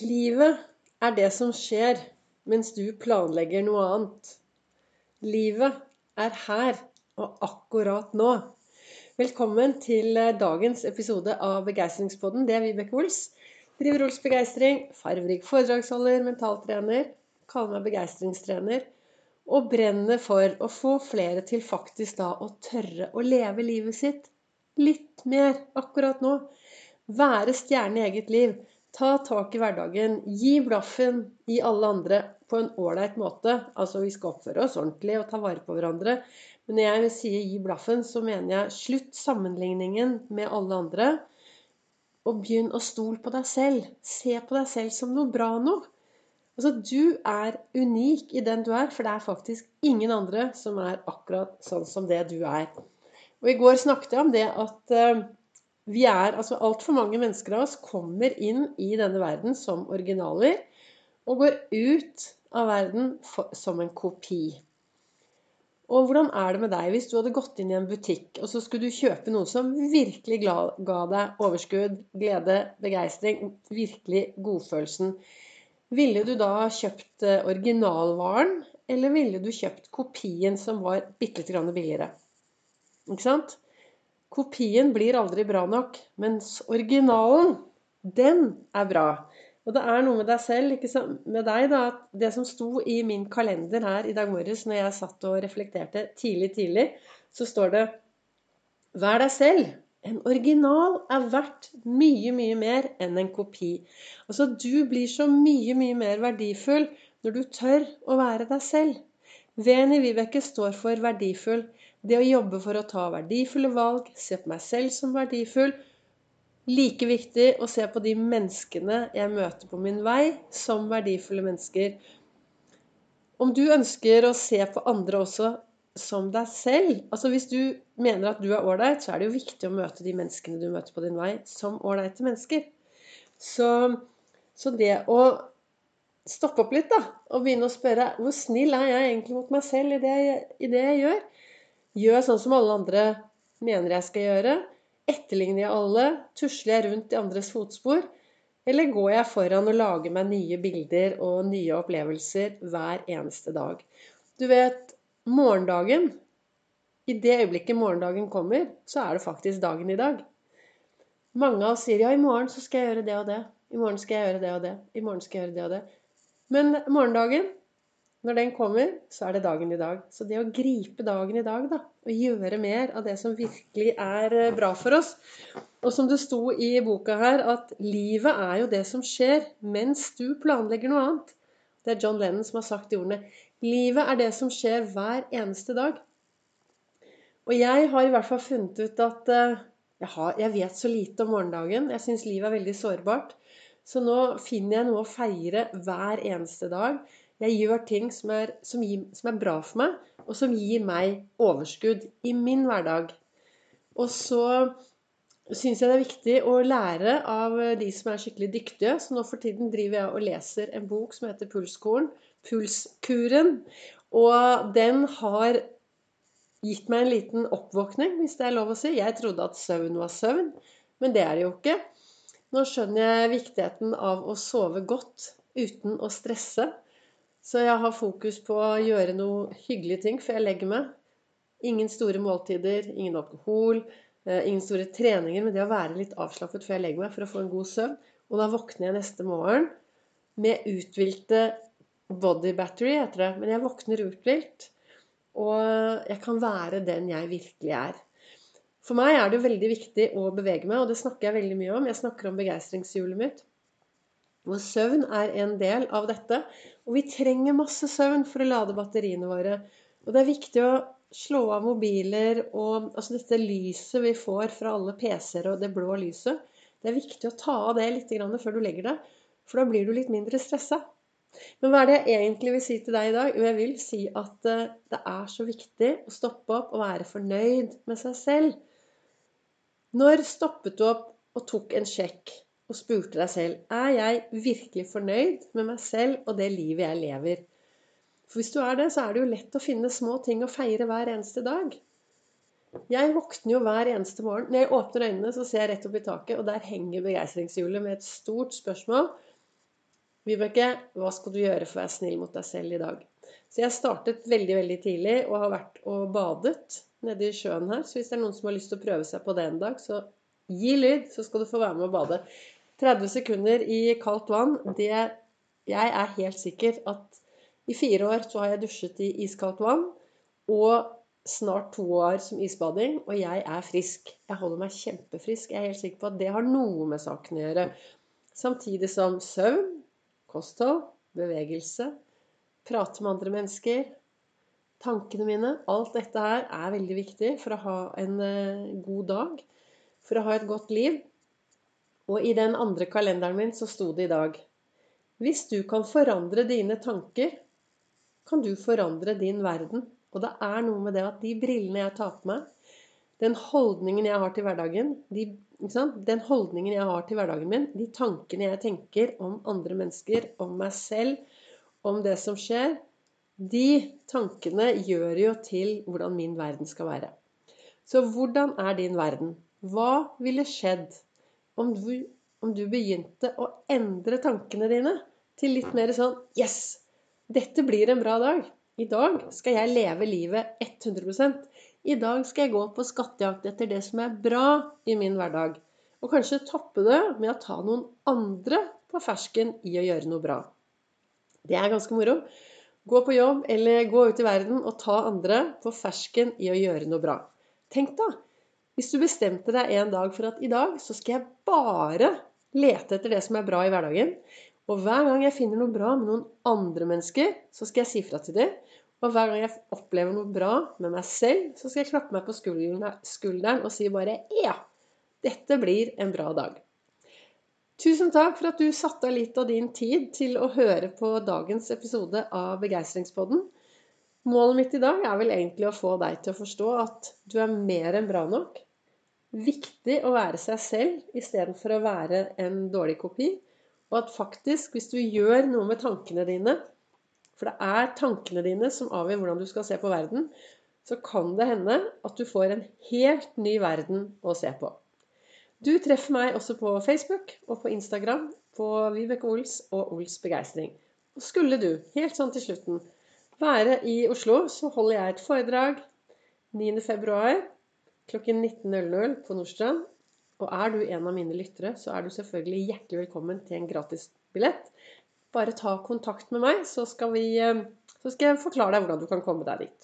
Livet er det som skjer mens du planlegger noe annet. Livet er her og akkurat nå. Velkommen til eh, dagens episode av Begeistringspodden. Det er Vibeke Ols. Driver Ols Begeistring. Farverik foredragsholder, mentaltrener. Kaller meg begeistringstrener. Og brenner for å få flere til faktisk da å tørre å leve livet sitt litt mer akkurat nå. Være stjerne i eget liv. Ta tak i hverdagen. Gi blaffen i alle andre på en ålreit måte. Altså, vi skal oppføre oss ordentlig og ta vare på hverandre. Men når jeg sier gi blaffen, så mener jeg slutt sammenligningen med alle andre. Og begynn å stole på deg selv. Se på deg selv som noe bra noe. Altså, Du er unik i den du er, for det er faktisk ingen andre som er akkurat sånn som det du er. Og I går snakket jeg om det at uh, vi er, altså Altfor mange mennesker av oss kommer inn i denne verden som originaler og går ut av verden for, som en kopi. Og hvordan er det med deg hvis du hadde gått inn i en butikk og så skulle du kjøpe noe som virkelig ga deg overskudd, glede, begeistring, virkelig godfølelsen? Ville du da kjøpt eh, originalvaren, eller ville du kjøpt kopien som var bitte litt billigere? Ikke sant? Kopien blir aldri bra nok, mens originalen, den er bra. Og det er noe med deg selv, ikke med deg, da, at det som sto i min kalender her i dag morges når jeg satt og reflekterte tidlig, tidlig, så står det Vær deg selv. En original er verdt mye, mye mer enn en kopi. Altså, du blir så mye, mye mer verdifull når du tør å være deg selv. Veni Vibeke står for verdifull. Det å jobbe for å ta verdifulle valg, se på meg selv som verdifull. Like viktig å se på de menneskene jeg møter på min vei, som verdifulle mennesker. Om du ønsker å se på andre også som deg selv altså Hvis du mener at du er ålreit, så er det jo viktig å møte de menneskene du møter på din vei, som ålreite mennesker. Så, så det å stoppe opp litt da, og begynne å spørre hvor snill er jeg egentlig mot meg selv i det, i det jeg gjør? Gjør sånn som alle andre mener jeg skal gjøre? Etterligner jeg alle? Tusler jeg rundt i andres fotspor? Eller går jeg foran og lager meg nye bilder og nye opplevelser hver eneste dag? Du vet, morgendagen I det øyeblikket morgendagen kommer, så er det faktisk dagen i dag. Mange av oss sier ja, i morgen så skal jeg gjøre det og det. I morgen skal jeg gjøre det og det. I morgen skal jeg gjøre det og det. Men morgendagen når den kommer, så er det dagen i dag. Så det å gripe dagen i dag, da, og gjøre mer av det som virkelig er eh, bra for oss Og som det sto i boka her, at livet er jo det som skjer mens du planlegger noe annet. Det er John Lennon som har sagt de ordene. Livet er det som skjer hver eneste dag. Og jeg har i hvert fall funnet ut at eh, jeg, har, jeg vet så lite om morgendagen. Jeg syns livet er veldig sårbart. Så nå finner jeg noe å feire hver eneste dag. Jeg gjør ting som er, som, gir, som er, bra for meg, og som gir meg overskudd i min hverdag. Og så syns jeg det er viktig å lære av de som er skikkelig dyktige. Så nå for tiden driver jeg og leser en bok som heter Pulskoren. Pulskuren. Og den har gitt meg en liten oppvåkning, hvis det er lov å si. Jeg trodde at søvn var søvn, men det er det jo ikke. Nå skjønner jeg viktigheten av å sove godt uten å stresse. Så jeg har fokus på å gjøre noe hyggelige ting før jeg legger meg. Ingen store måltider, ingen alkohol, eh, ingen store treninger. Men det å være litt avslappet før jeg legger meg for å få en god søvn. Og da våkner jeg neste morgen med uthvilte body battery, heter det. Men jeg våkner uthvilt. Og jeg kan være den jeg virkelig er. For meg er det jo veldig viktig å bevege meg, og det snakker jeg veldig mye om. Jeg snakker om begeistringshjulet mitt. Og søvn er en del av dette. Og vi trenger masse søvn for å lade batteriene våre. Og det er viktig å slå av mobiler og altså dette lyset vi får fra alle PC-er og det blå lyset. Det er viktig å ta av det litt før du legger deg, for da blir du litt mindre stressa. Men hva er det jeg egentlig vil si til deg i dag? Jo, jeg vil si at eh, det er så viktig å stoppe opp og være fornøyd med seg selv. Når stoppet du opp og tok en sjekk og spurte deg selv er jeg virkelig fornøyd med meg selv og det livet jeg lever. For hvis du er det, så er det jo lett å finne små ting å feire hver eneste dag. Jeg våkner jo hver eneste morgen. Når jeg åpner øynene, så ser jeg rett opp i taket, og der henger begeistringshjulet med et stort spørsmål. Vibeke, hva skal du gjøre for å være snill mot deg selv i dag? Så jeg startet veldig veldig tidlig og har vært og badet nede i sjøen her. Så hvis det er noen som har lyst til å prøve seg på det en dag, så gi lyd, så skal du få være med og bade. 30 sekunder i kaldt vann, det Jeg er helt sikker at i fire år så har jeg dusjet i iskaldt vann. Og snart to år som isbading, og jeg er frisk. Jeg holder meg kjempefrisk. Jeg er helt sikker på at det har noe med saken å gjøre. Samtidig som søvn, kosthold, bevegelse, prate med andre mennesker, tankene mine Alt dette her er veldig viktig for å ha en eh, god dag, for å ha et godt liv. Og i den andre kalenderen min så sto det i dag Hvis du kan forandre dine tanker, kan du forandre din verden. Og det er noe med det at de brillene jeg tar på meg, den holdningen jeg har til hverdagen, de, den holdningen jeg har til hverdagen min, de tankene jeg tenker om andre mennesker, om meg selv, om det som skjer, de tankene gjør jo til hvordan min verden skal være. Så hvordan er din verden? Hva ville skjedd om du, om du begynte å endre tankene dine til litt mer sånn Yes! Dette blir en bra dag. I dag skal jeg leve livet 100% I dag skal jeg gå på skattejakt etter det som er bra i min hverdag. Og kanskje toppe det med å ta noen andre på fersken i å gjøre noe bra. Det er ganske moro. Gå på jobb eller gå ut i verden og ta andre på fersken i å gjøre noe bra. Tenk da, hvis du bestemte deg en dag for at i dag så skal jeg bare lete etter det som er bra i hverdagen. Og hver gang jeg finner noe bra med noen andre mennesker, så skal jeg si fra til dem. Og hver gang jeg opplever noe bra med meg selv, så skal jeg klappe meg på skulderen og si bare ja, dette blir en bra dag. Tusen takk for at du satte av litt av din tid til å høre på dagens episode av Begeistringspodden. Målet mitt i dag er vel egentlig å få deg til å forstå at du er mer enn bra nok. Viktig å være seg selv istedenfor å være en dårlig kopi. Og at faktisk, hvis du gjør noe med tankene dine, for det er tankene dine som avgjør hvordan du skal se på verden, så kan det hende at du får en helt ny verden å se på. Du treffer meg også på Facebook og på Instagram på Vibeke Ols og Ols Begeistring. Og skulle du, helt sånn til slutten, være i Oslo, så holder jeg et foredrag 9.2. klokken 19.00 på Nordstrand. Og er du en av mine lyttere, så er du selvfølgelig hjertelig velkommen til en gratis billett. Bare ta kontakt med meg, så skal, vi, eh, så skal jeg forklare deg hvordan du kan komme deg dit.